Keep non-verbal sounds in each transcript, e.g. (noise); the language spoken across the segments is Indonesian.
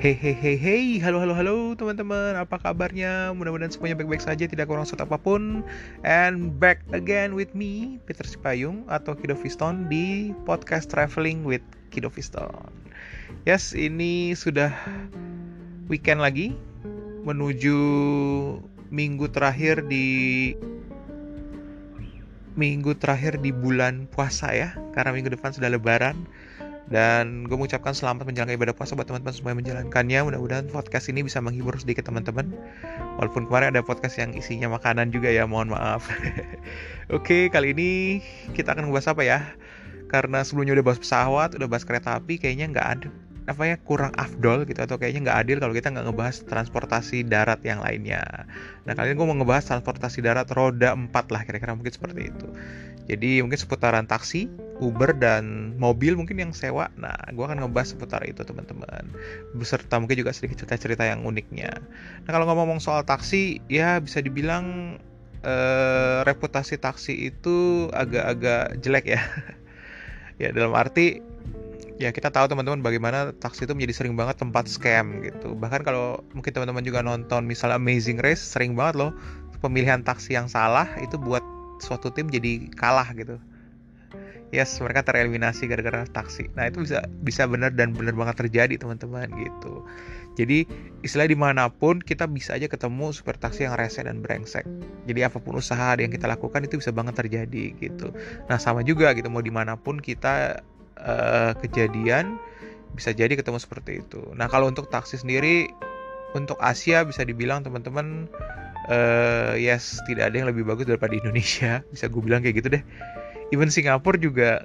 Hey hey hey hey, halo halo halo teman-teman, apa kabarnya? Mudah-mudahan semuanya baik-baik saja, tidak kurang satu apa pun. And back again with me, Peter Sipayung atau Kido Fiston di podcast Traveling with Kido Fiston. Yes, ini sudah weekend lagi menuju minggu terakhir di minggu terakhir di bulan puasa ya, karena minggu depan sudah lebaran dan gue mengucapkan selamat menjalankan ibadah puasa buat teman-teman semua yang menjalankannya. Mudah-mudahan podcast ini bisa menghibur sedikit teman-teman. Walaupun kemarin ada podcast yang isinya makanan juga ya, mohon maaf. (laughs) Oke, kali ini kita akan ngebahas apa ya? Karena sebelumnya udah bahas pesawat, udah bahas kereta api, kayaknya nggak ada apa ya kurang afdol gitu atau kayaknya nggak adil kalau kita nggak ngebahas transportasi darat yang lainnya. Nah kali ini gue mau ngebahas transportasi darat roda 4 lah kira-kira mungkin seperti itu. Jadi mungkin seputaran taksi, Uber dan mobil mungkin yang sewa. Nah gue akan ngebahas seputar itu teman-teman. Beserta mungkin juga sedikit cerita-cerita yang uniknya. Nah kalau ngomong soal taksi ya bisa dibilang eh, reputasi taksi itu agak-agak jelek ya. (laughs) ya dalam arti ya kita tahu teman-teman bagaimana taksi itu menjadi sering banget tempat scam gitu. Bahkan kalau mungkin teman-teman juga nonton misalnya Amazing Race sering banget loh pemilihan taksi yang salah itu buat suatu tim jadi kalah gitu. Yes, mereka tereliminasi gara-gara taksi. Nah itu bisa bisa benar dan benar banget terjadi teman-teman gitu. Jadi istilah di mana pun kita bisa aja ketemu super taksi yang rese dan brengsek. Jadi apa pun usaha yang kita lakukan itu bisa banget terjadi gitu. Nah sama juga gitu mau di mana pun kita uh, kejadian bisa jadi ketemu seperti itu. Nah kalau untuk taksi sendiri untuk Asia bisa dibilang teman-teman uh, yes tidak ada yang lebih bagus daripada Indonesia (laughs) bisa gue bilang kayak gitu deh. Even Singapura juga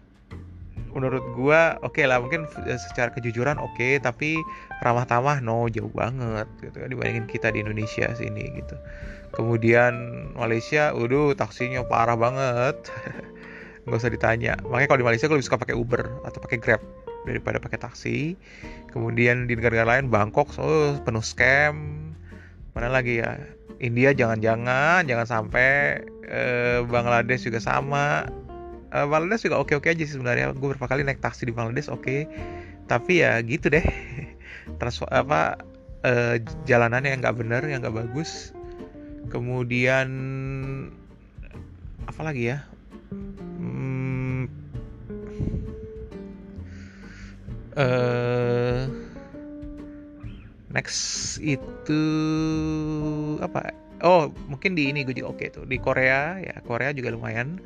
menurut gue oke okay lah mungkin secara kejujuran oke okay, tapi ramah tamah no jauh banget gitu kan dibandingin kita di Indonesia sini gitu. Kemudian Malaysia, waduh taksinya parah banget. (laughs) nggak usah ditanya. Makanya kalau di Malaysia gue lebih suka pakai Uber atau pakai Grab daripada pakai taksi. Kemudian di negara-negara lain Bangkok oh penuh scam. Mana lagi ya? India jangan-jangan jangan sampai eh, Bangladesh juga sama Bangladesh juga oke-oke aja sih sebenarnya. Gue beberapa kali naik taksi di Bangladesh oke. Tapi ya gitu deh. (laughs) Trans apa eh, jalanannya yang nggak bener yang nggak bagus. Kemudian apa lagi ya? Uh, next itu apa oh mungkin di ini gue juga oke okay tuh. Di Korea ya Korea juga lumayan.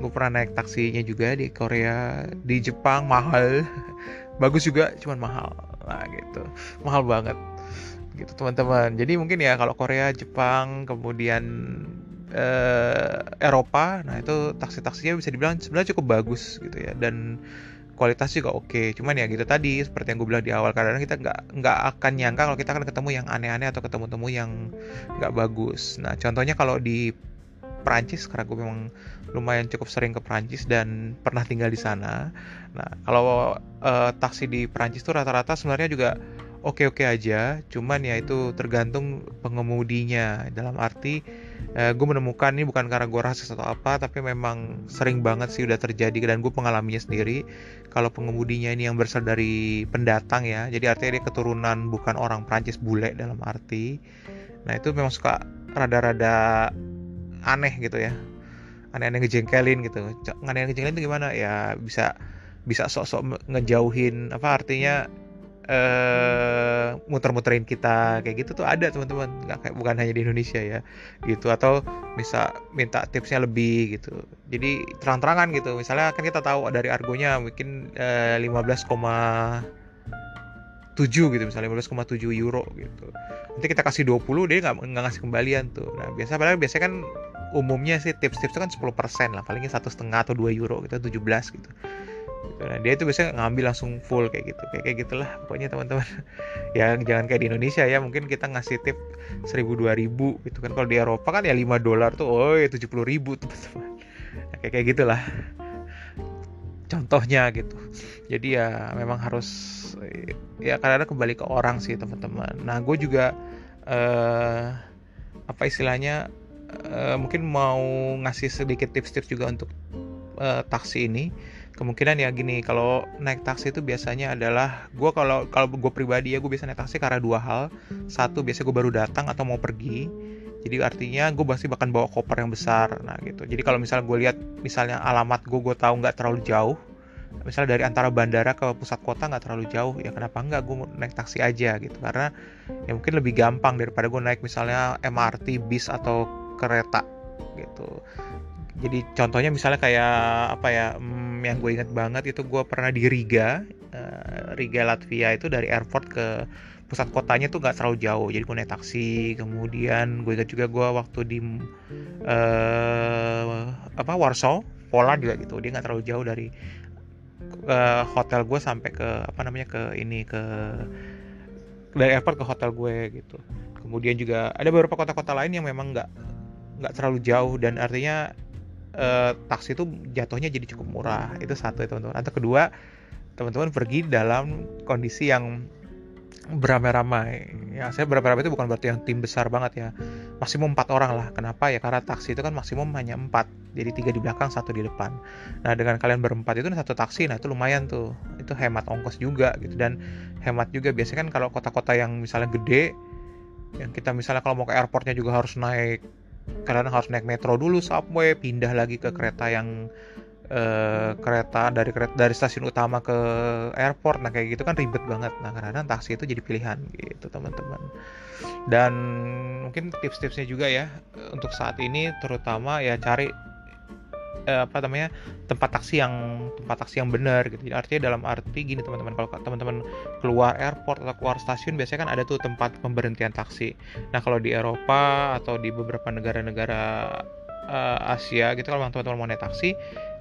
Gue pernah naik taksinya juga di Korea di Jepang mahal. (laughs) Bagus juga cuman mahal. Lah gitu. Mahal banget. Gitu teman-teman. Jadi mungkin ya kalau Korea Jepang kemudian eh, Eropa nah itu taksi-taksinya bisa dibilang sebenarnya cukup bagus gitu ya. Dan kualitas juga oke cuman ya gitu tadi seperti yang gue bilang di awal kadang kita nggak nggak akan nyangka kalau kita akan ketemu yang aneh-aneh atau ketemu-temu yang nggak bagus nah contohnya kalau di Perancis karena gue memang lumayan cukup sering ke Perancis dan pernah tinggal di sana. Nah, kalau uh, taksi di Perancis tuh rata-rata sebenarnya juga oke-oke aja, cuman ya itu tergantung pengemudinya. Dalam arti uh, gue menemukan ini bukan karena gue rasis atau apa, tapi memang sering banget sih udah terjadi dan gue pengalaminya sendiri. Kalau pengemudinya ini yang berasal dari pendatang ya, jadi artinya dia keturunan bukan orang Prancis bule dalam arti. Nah itu memang suka rada-rada aneh gitu ya, aneh-aneh ngejengkelin gitu. Aneh-aneh ngejengkelin itu gimana? Ya bisa bisa sok-sok ngejauhin apa artinya uh, muter-muterin kita kayak gitu tuh ada teman-teman. Nggak kayak bukan hanya di Indonesia ya gitu. Atau bisa minta tipsnya lebih gitu. Jadi terang-terangan gitu. Misalnya kan kita tahu dari argonya mungkin uh, 15, 7 gitu misalnya 15,7 euro gitu. Nanti kita kasih 20 dia nggak nggak ngasih kembalian tuh. Nah biasa padahal biasanya kan umumnya sih tips-tips itu kan 10% lah. Palingnya satu setengah atau 2 euro gitu 17 gitu gitu. Nah, dia itu biasanya ngambil langsung full kayak gitu. Kayak kayak gitulah pokoknya teman-teman. (laughs) ya jangan kayak di Indonesia ya, mungkin kita ngasih tip 1000 2000 gitu kan. Kalau di Eropa kan ya 5 dolar tuh, oh ya 70 ribu (laughs) teman-teman. Nah, kayak kayak gitulah. Contohnya gitu. Jadi ya memang harus ya kadang-kadang kembali ke orang sih teman-teman. Nah, gue juga eh, apa istilahnya eh, mungkin mau ngasih sedikit tips-tips juga untuk uh, taksi ini kemungkinan ya gini kalau naik taksi itu biasanya adalah gue kalau kalau gue pribadi ya gue biasa naik taksi karena dua hal. Satu biasa gue baru datang atau mau pergi. Jadi artinya gue pasti bahkan bawa koper yang besar nah gitu. Jadi kalau misalnya gue lihat misalnya alamat gue gue tahu nggak terlalu jauh misalnya dari antara bandara ke pusat kota nggak terlalu jauh ya kenapa nggak gue naik taksi aja gitu. Karena ya mungkin lebih gampang daripada gue naik misalnya MRT bis atau kereta gitu. Jadi contohnya misalnya kayak apa ya hmm, yang gue inget banget itu gue pernah di Riga uh, Riga Latvia itu dari airport ke pusat kotanya tuh nggak terlalu jauh. Jadi gue naik taksi kemudian gue ingat juga gue waktu di uh, apa Warsaw Poland juga gitu. Dia nggak terlalu jauh dari uh, hotel gue sampai ke apa namanya ke ini ke dari airport ke hotel gue gitu. Kemudian juga ada beberapa kota-kota lain yang memang nggak nggak terlalu jauh dan artinya uh, taksi itu jatuhnya jadi cukup murah. Itu satu ya teman-teman. Atau kedua teman-teman pergi dalam kondisi yang beramai-ramai. Ya saya beramai-ramai itu bukan berarti yang tim besar banget ya. Maksimum empat orang lah. Kenapa? Ya karena taksi itu kan maksimum hanya empat. Jadi tiga di belakang satu di depan. Nah dengan kalian berempat itu satu taksi nah itu lumayan tuh. Itu hemat ongkos juga gitu. Dan hemat juga biasanya kan kalau kota-kota yang misalnya gede yang kita misalnya kalau mau ke airportnya juga harus naik kadang harus naik metro dulu subway pindah lagi ke kereta yang uh, kereta dari kereta dari stasiun utama ke airport. Nah kayak gitu kan ribet banget. Nah kadang taksi itu jadi pilihan gitu teman-teman. Dan mungkin tips-tipsnya juga ya untuk saat ini terutama ya cari eh, apa namanya tempat taksi yang tempat taksi yang benar gitu. artinya dalam arti gini teman-teman kalau teman-teman keluar airport atau keluar stasiun biasanya kan ada tuh tempat pemberhentian taksi. Nah kalau di Eropa atau di beberapa negara-negara uh, Asia gitu kalau teman-teman mau naik taksi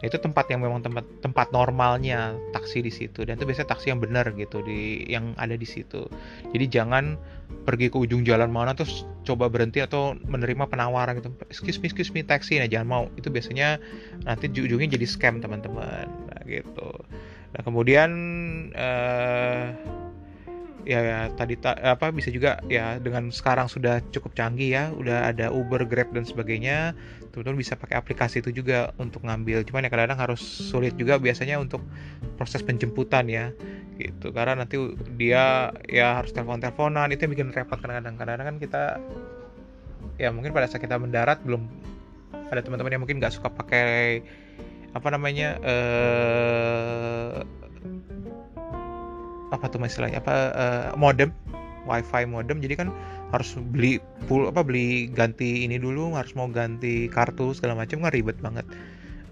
itu tempat yang memang tempat tempat normalnya taksi di situ. Dan itu biasanya taksi yang benar gitu di yang ada di situ. Jadi jangan pergi ke ujung jalan mana terus coba berhenti atau menerima penawaran gitu. Excuse me excuse me taksi. Nah jangan mau. Itu biasanya nanti ujungnya jadi scam teman-teman. Nah, gitu. Nah kemudian uh, ya, ya tadi ta, apa bisa juga ya dengan sekarang sudah cukup canggih ya udah ada Uber Grab dan sebagainya teman-teman bisa pakai aplikasi itu juga untuk ngambil. Cuman ya kadang-kadang harus sulit juga biasanya untuk proses penjemputan ya gitu. Karena nanti dia ya harus telepon-teleponan itu yang bikin repot kadang-kadang. Kadang-kadang kan kita ya mungkin pada saat kita mendarat belum ada teman-teman yang mungkin nggak suka pakai apa namanya eh, apa tuh istilahnya apa uh, modem? Wifi modem jadi kan harus beli full apa beli ganti ini dulu harus mau ganti kartu segala macam kan ribet banget.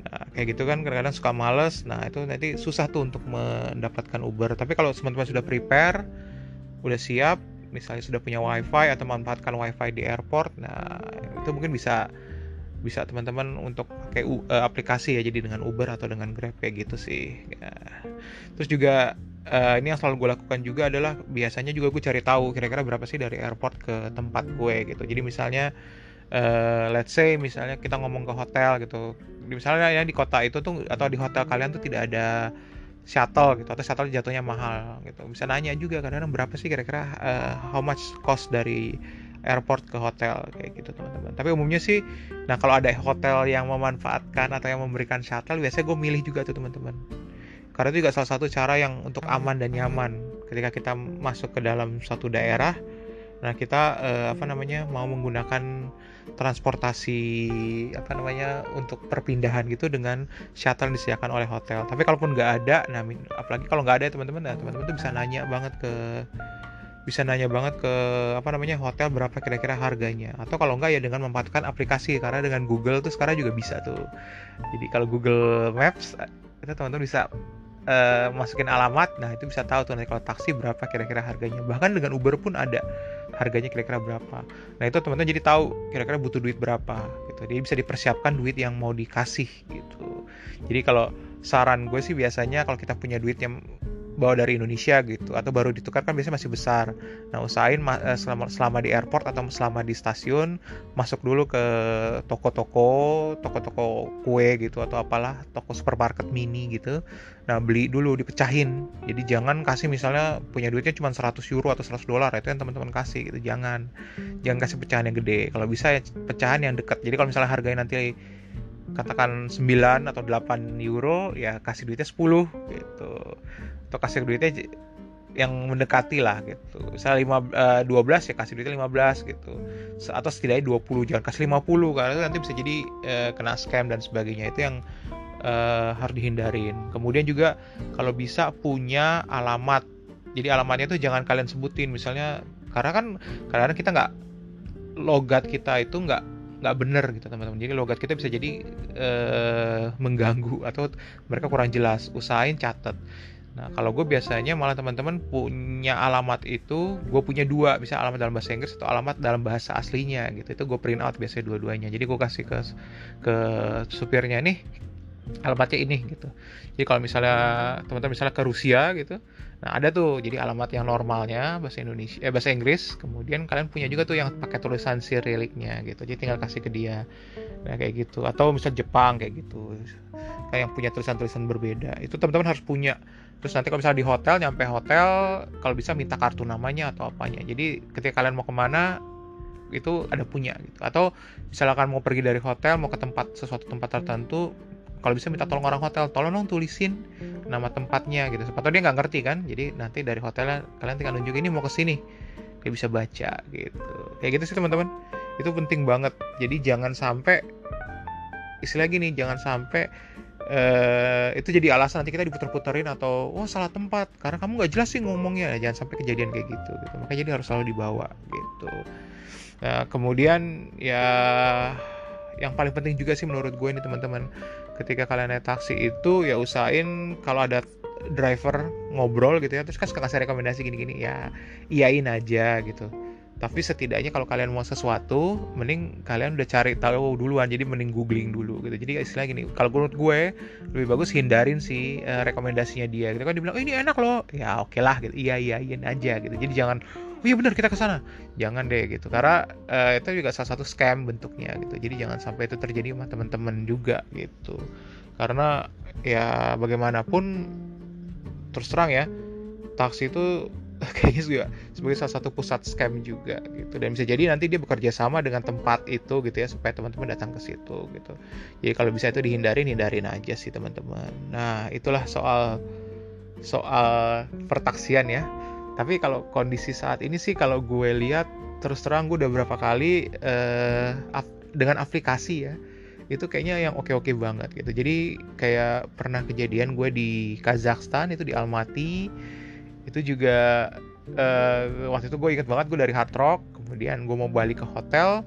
Nah, kayak gitu kan kadang-kadang suka males. Nah itu nanti susah tuh untuk mendapatkan Uber. Tapi kalau teman-teman sudah prepare udah siap misalnya sudah punya wifi atau memanfaatkan wifi di airport nah itu mungkin bisa bisa teman-teman untuk pakai uh, aplikasi ya jadi dengan Uber atau dengan Grab kayak gitu sih ya. terus juga uh, ini yang selalu gue lakukan juga adalah biasanya juga gue cari tahu kira-kira berapa sih dari airport ke tempat gue gitu. Jadi misalnya uh, let's say misalnya kita ngomong ke hotel gitu. Misalnya ya di kota itu tuh atau di hotel kalian tuh tidak ada shuttle gitu atau shuttle jatuhnya mahal gitu. Bisa nanya juga kadang-kadang berapa sih kira-kira uh, how much cost dari airport ke hotel kayak gitu teman-teman. Tapi umumnya sih nah kalau ada hotel yang memanfaatkan atau yang memberikan shuttle biasanya gue milih juga tuh teman-teman. Karena itu juga salah satu cara yang untuk aman dan nyaman. Ketika kita masuk ke dalam suatu daerah nah kita eh, apa namanya mau menggunakan transportasi apa namanya untuk perpindahan gitu dengan shuttle yang disediakan oleh hotel. Tapi kalaupun nggak ada nah apalagi kalau nggak ada teman-teman nah teman-teman tuh bisa nanya banget ke bisa nanya banget ke apa namanya hotel berapa kira-kira harganya. Atau kalau enggak ya dengan memanfaatkan aplikasi. Karena dengan Google tuh sekarang juga bisa tuh. Jadi kalau Google Maps itu teman-teman bisa uh, masukin alamat. Nah itu bisa tahu tuh nanti kalau taksi berapa kira-kira harganya. Bahkan dengan Uber pun ada harganya kira-kira berapa. Nah itu teman-teman jadi tahu kira-kira butuh duit berapa gitu. Jadi bisa dipersiapkan duit yang mau dikasih gitu. Jadi kalau saran gue sih biasanya kalau kita punya duit yang bawa dari Indonesia gitu atau baru ditukar kan biasanya masih besar. Nah usahain eh, selama selama di airport atau selama di stasiun masuk dulu ke toko-toko, toko-toko kue gitu atau apalah toko supermarket mini gitu. Nah beli dulu dipecahin. Jadi jangan kasih misalnya punya duitnya cuma 100 euro atau 100 dolar itu yang teman-teman kasih gitu. Jangan jangan kasih pecahan yang gede. Kalau bisa ya pecahan yang dekat. Jadi kalau misalnya harganya nanti katakan 9 atau 8 euro ya kasih duitnya 10 gitu. Atau kasih duitnya yang mendekati lah gitu. Misalnya 5, uh, 12 ya kasih duitnya 15 gitu. Atau setidaknya 20 jangan kasih 50 karena itu nanti bisa jadi uh, kena scam dan sebagainya. Itu yang uh, harus dihindarin. Kemudian juga kalau bisa punya alamat. Jadi alamatnya itu jangan kalian sebutin. Misalnya karena kan kadang-kadang kita nggak logat kita itu nggak nggak bener gitu teman-teman jadi logat kita bisa jadi uh, mengganggu atau mereka kurang jelas usahain catat Nah, kalau gue biasanya malah teman-teman punya alamat itu, gue punya dua, bisa alamat dalam bahasa Inggris atau alamat dalam bahasa aslinya gitu. Itu gue print out biasanya dua-duanya. Jadi gue kasih ke ke supirnya nih alamatnya ini gitu. Jadi kalau misalnya teman-teman misalnya ke Rusia gitu, nah ada tuh jadi alamat yang normalnya bahasa Indonesia, eh bahasa Inggris. Kemudian kalian punya juga tuh yang pakai tulisan Cyrillicnya gitu. Jadi tinggal kasih ke dia, nah kayak gitu. Atau misal Jepang kayak gitu, kayak yang punya tulisan-tulisan berbeda. Itu teman-teman harus punya terus nanti kalau misalnya di hotel nyampe hotel kalau bisa minta kartu namanya atau apanya jadi ketika kalian mau ke mana itu ada punya gitu atau misalkan mau pergi dari hotel mau ke tempat sesuatu tempat tertentu kalau bisa minta tolong orang hotel tolong dong tulisin nama tempatnya gitu. Sepatutnya dia nggak ngerti kan? Jadi nanti dari hotelnya kalian tinggal nunjuk ini mau ke sini. Dia bisa baca gitu. Kayak gitu sih teman-teman. Itu penting banget. Jadi jangan sampai istilah gini jangan sampai uh, itu jadi alasan nanti kita diputer-puterin atau oh salah tempat. Karena kamu nggak jelas sih ngomongnya. Jangan sampai kejadian kayak gitu gitu. Makanya jadi harus selalu dibawa gitu. Nah kemudian ya yang paling penting juga sih menurut gue ini teman-teman ketika kalian naik taksi itu ya usahain kalau ada driver ngobrol gitu ya terus kan suka kasih rekomendasi gini-gini ya iyain aja gitu. Tapi setidaknya kalau kalian mau sesuatu mending kalian udah cari tahu duluan jadi mending googling dulu gitu. Jadi istilah gini kalau menurut gue lebih bagus hindarin sih uh, rekomendasinya dia gitu. Kan dibilang oh, ini enak loh. Ya oke okay lah gitu iya iya iya aja gitu. Jadi jangan oh iya benar kita ke sana. Jangan deh gitu. Karena uh, itu juga salah satu scam bentuknya gitu. Jadi jangan sampai itu terjadi sama teman-teman juga gitu. Karena ya bagaimanapun terus terang ya taksi itu (laughs) kayaknya juga sebagai salah satu pusat scam juga gitu. Dan bisa jadi nanti dia bekerja sama dengan tempat itu gitu ya supaya teman-teman datang ke situ gitu. Jadi kalau bisa itu dihindarin hindarin aja sih teman-teman. Nah itulah soal soal pertaksian ya tapi kalau kondisi saat ini sih kalau gue lihat terus terang gue udah berapa kali uh, dengan aplikasi ya itu kayaknya yang oke-oke banget gitu. Jadi kayak pernah kejadian gue di Kazakhstan itu di Almaty. Itu juga uh, waktu itu gue inget banget gue dari Hard Rock kemudian gue mau balik ke hotel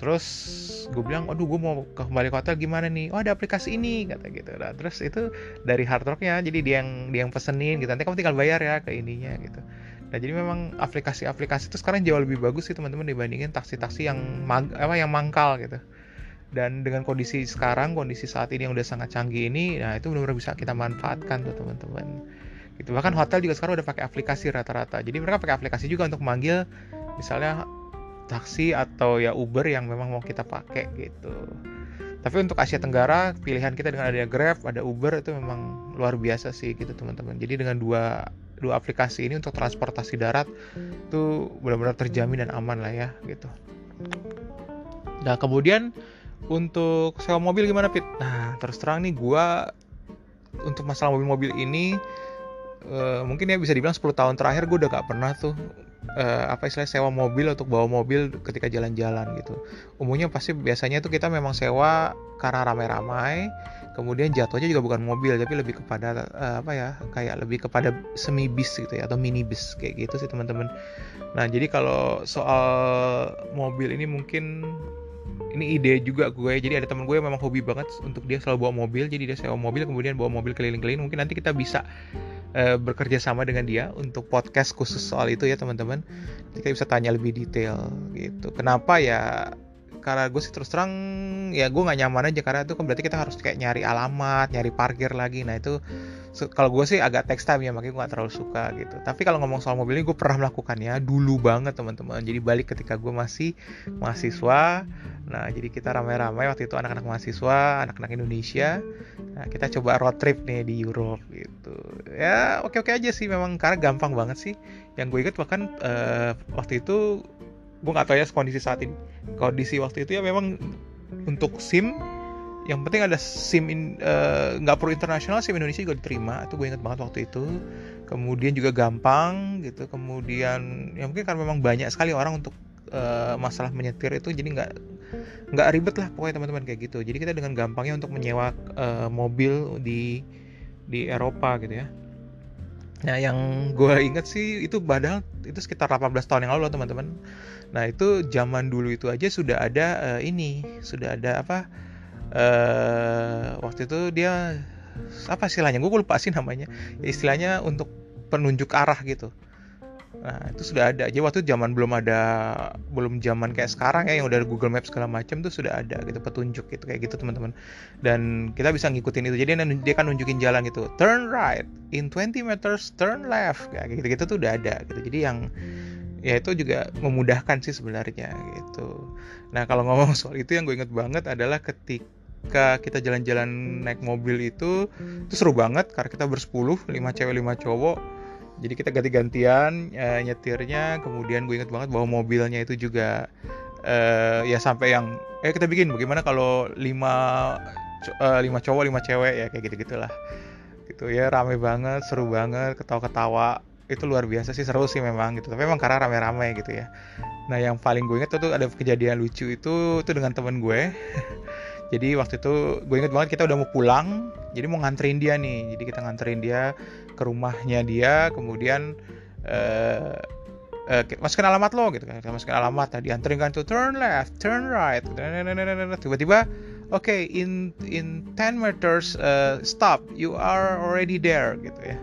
terus gue bilang aduh gue mau kembali ke hotel gimana nih? Oh ada aplikasi ini kata gitu. Nah, terus itu dari Hard Rocknya jadi dia yang dia yang pesenin gitu. Nanti kamu tinggal bayar ya ke ininya gitu. Nah jadi memang aplikasi-aplikasi itu sekarang jauh lebih bagus sih teman-teman dibandingin taksi-taksi yang mag apa yang mangkal gitu. Dan dengan kondisi sekarang kondisi saat ini yang udah sangat canggih ini nah itu benar-benar bisa kita manfaatkan tuh teman-teman. Gitu. Bahkan hotel juga sekarang udah pakai aplikasi rata-rata. Jadi mereka pakai aplikasi juga untuk manggil misalnya taksi atau ya Uber yang memang mau kita pakai gitu. Tapi untuk Asia Tenggara pilihan kita dengan adanya Grab ada Uber itu memang luar biasa sih gitu teman-teman. Jadi dengan dua dua aplikasi ini untuk transportasi darat itu benar-benar terjamin dan aman lah ya gitu. Nah kemudian untuk sewa mobil gimana Pit? Nah terus terang nih gue untuk masalah mobil-mobil ini uh, mungkin ya bisa dibilang 10 tahun terakhir gue udah gak pernah tuh uh, apa istilah sewa mobil untuk bawa mobil ketika jalan-jalan gitu. Umumnya pasti biasanya tuh kita memang sewa karena ramai-ramai, kemudian jatuhnya juga bukan mobil tapi lebih kepada uh, apa ya kayak lebih kepada semi bis gitu ya atau mini bis kayak gitu sih teman-teman. Nah jadi kalau soal mobil ini mungkin ini ide juga gue jadi ada teman gue yang memang hobi banget untuk dia selalu bawa mobil jadi dia sewa mobil kemudian bawa mobil keliling-keliling mungkin nanti kita bisa uh, bekerja sama dengan dia untuk podcast khusus soal itu ya teman-teman. Kita bisa tanya lebih detail gitu. Kenapa ya? Karena gue sih terus terang ya gue nggak nyaman aja karena itu kan berarti kita harus kayak nyari alamat, nyari parkir lagi. Nah itu kalau gue sih agak text time ya makanya gue gak terlalu suka gitu. Tapi kalau ngomong soal mobil ini gue pernah melakukannya dulu banget teman-teman. Jadi balik ketika gue masih mahasiswa. Nah jadi kita ramai-ramai waktu itu anak-anak mahasiswa anak-anak Indonesia. Nah kita coba road trip nih di Europe gitu. Ya oke-oke aja sih memang karena gampang banget sih. Yang gue inget bahkan uh, waktu itu gue gak tahu ya kondisi saat ini. Kondisi waktu itu ya memang untuk SIM yang penting ada SIM eh, nggak uh, perlu internasional SIM Indonesia juga diterima itu gue inget banget waktu itu kemudian juga gampang gitu kemudian ya mungkin karena memang banyak sekali orang untuk uh, masalah menyetir itu jadi nggak nggak ribet lah pokoknya teman-teman kayak gitu jadi kita dengan gampangnya untuk menyewa uh, mobil di di Eropa gitu ya Nah, yang gue inget sih itu padahal itu sekitar 18 tahun yang lalu teman-teman. Nah, itu zaman dulu itu aja sudah ada uh, ini, sudah ada apa? Uh, waktu itu dia apa istilahnya? Gue lupa sih namanya. Ya, istilahnya untuk penunjuk arah gitu. Nah, itu sudah ada. Jadi waktu zaman belum ada belum zaman kayak sekarang ya yang udah ada Google Maps segala macam tuh sudah ada gitu petunjuk gitu kayak gitu teman-teman. Dan kita bisa ngikutin itu. Jadi dia kan nunjukin jalan gitu. Turn right in 20 meters, turn left kayak gitu-gitu tuh udah ada gitu. Jadi yang ya itu juga memudahkan sih sebenarnya gitu. Nah, kalau ngomong (laughs) soal itu yang gue inget banget adalah ketika kita jalan-jalan naik mobil itu itu seru banget karena kita bersepuluh lima cewek lima cowok. Jadi kita ganti-gantian uh, nyetirnya. Kemudian gue inget banget bahwa mobilnya itu juga. Uh, ya sampai yang eh kita bikin bagaimana kalau lima uh, lima cowok lima cewek ya kayak gitu gitulah gitu ya rame banget seru banget ketawa-ketawa. Itu luar biasa sih seru sih memang gitu. Tapi memang karena rame-rame gitu ya. Nah yang paling gue inget tuh ada kejadian lucu itu itu dengan temen gue (laughs) jadi waktu itu gue inget banget kita udah mau pulang jadi mau nganterin dia nih. Jadi kita nganterin dia ke rumahnya dia kemudian uh, uh, masukin alamat lo gitu kan. Masukin alamat. Tadi anterin kan tuh turn left turn right. Tiba-tiba oke okay, in in 10 meters uh, stop you are already there gitu ya.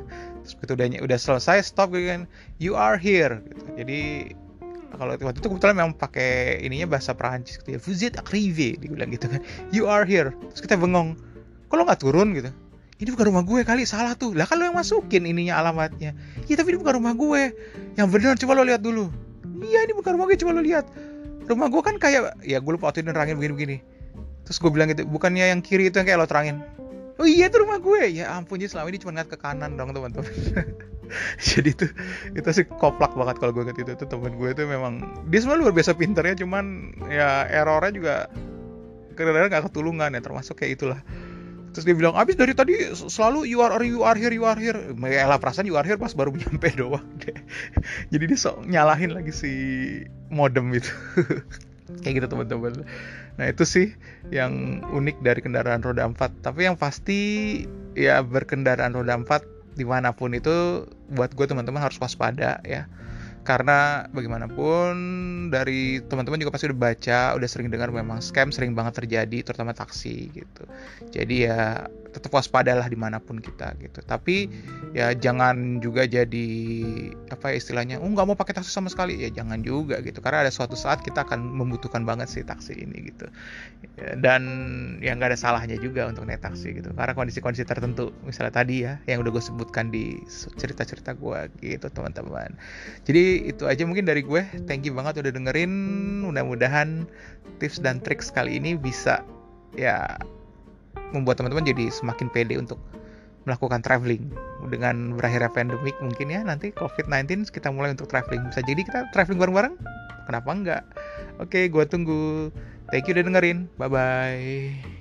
Terus begitu udah udah selesai stop gitu kan. You are here gitu. jadi kalau waktu itu kebetulan memang pakai ininya bahasa Perancis gitu ya. Vous êtes arrivé dibilang gitu kan. You are here. Terus kita bengong. Kalau nggak turun gitu? Ini bukan rumah gue kali salah tuh. Lah lo yang masukin ininya alamatnya. Iya tapi ini bukan rumah gue. Yang bener coba lo lihat dulu. Iya ini bukan rumah gue coba lo lihat. Rumah gue kan kayak ya gue lupa waktu itu nerangin begini-begini. Terus gue bilang gitu bukannya yang kiri itu yang kayak lo terangin? Oh iya itu rumah gue. Ya ampun jadi selama ini cuma ngeliat ke kanan dong teman-teman (laughs) (laughs) jadi itu itu sih koplak banget kalau gue inget itu. Tuh temen gue itu memang dia sebenarnya luar biasa pinternya cuman ya errornya juga kadang-kadang gak ketulungan ya termasuk kayak itulah. Terus dia bilang abis dari tadi selalu you are you are here you are here. Ya lah perasaan you are here pas baru (laughs) nyampe doang. Deh (laughs) jadi dia sok nyalahin lagi si modem itu. Kayak gitu teman-teman. Nah itu sih yang unik dari kendaraan roda 4 tapi yang pasti ya berkendaraan roda 4 di mana pun itu buat gue teman-teman harus waspada ya. Karena bagaimanapun dari teman-teman juga pasti udah baca udah sering dengar memang scam sering banget terjadi terutama taksi gitu. Jadi ya tetap waspadalah di mana pun kita gitu. Tapi ya jangan juga jadi apa ya istilahnya oh nggak mau pakai taksi sama sekali. Ya jangan juga gitu. Karena ada suatu saat kita akan membutuhkan banget sih taksi ini gitu. Ya, dan ya nggak ada salahnya juga untuk naik taksi gitu. Karena kondisi-kondisi tertentu misalnya tadi ya yang udah gue sebutkan di cerita-cerita gue gitu teman-teman. Jadi itu aja mungkin dari gue. Thank you banget udah dengerin. Mudah-mudahan tips dan trik kali ini bisa ya membuat teman-teman jadi semakin pede untuk melakukan traveling. Dengan berakhirnya pandemik mungkin ya nanti COVID-19 kita mulai untuk traveling. Bisa jadi kita traveling bareng-bareng? Kenapa enggak? Oke gue tunggu. Thank you udah dengerin. Bye bye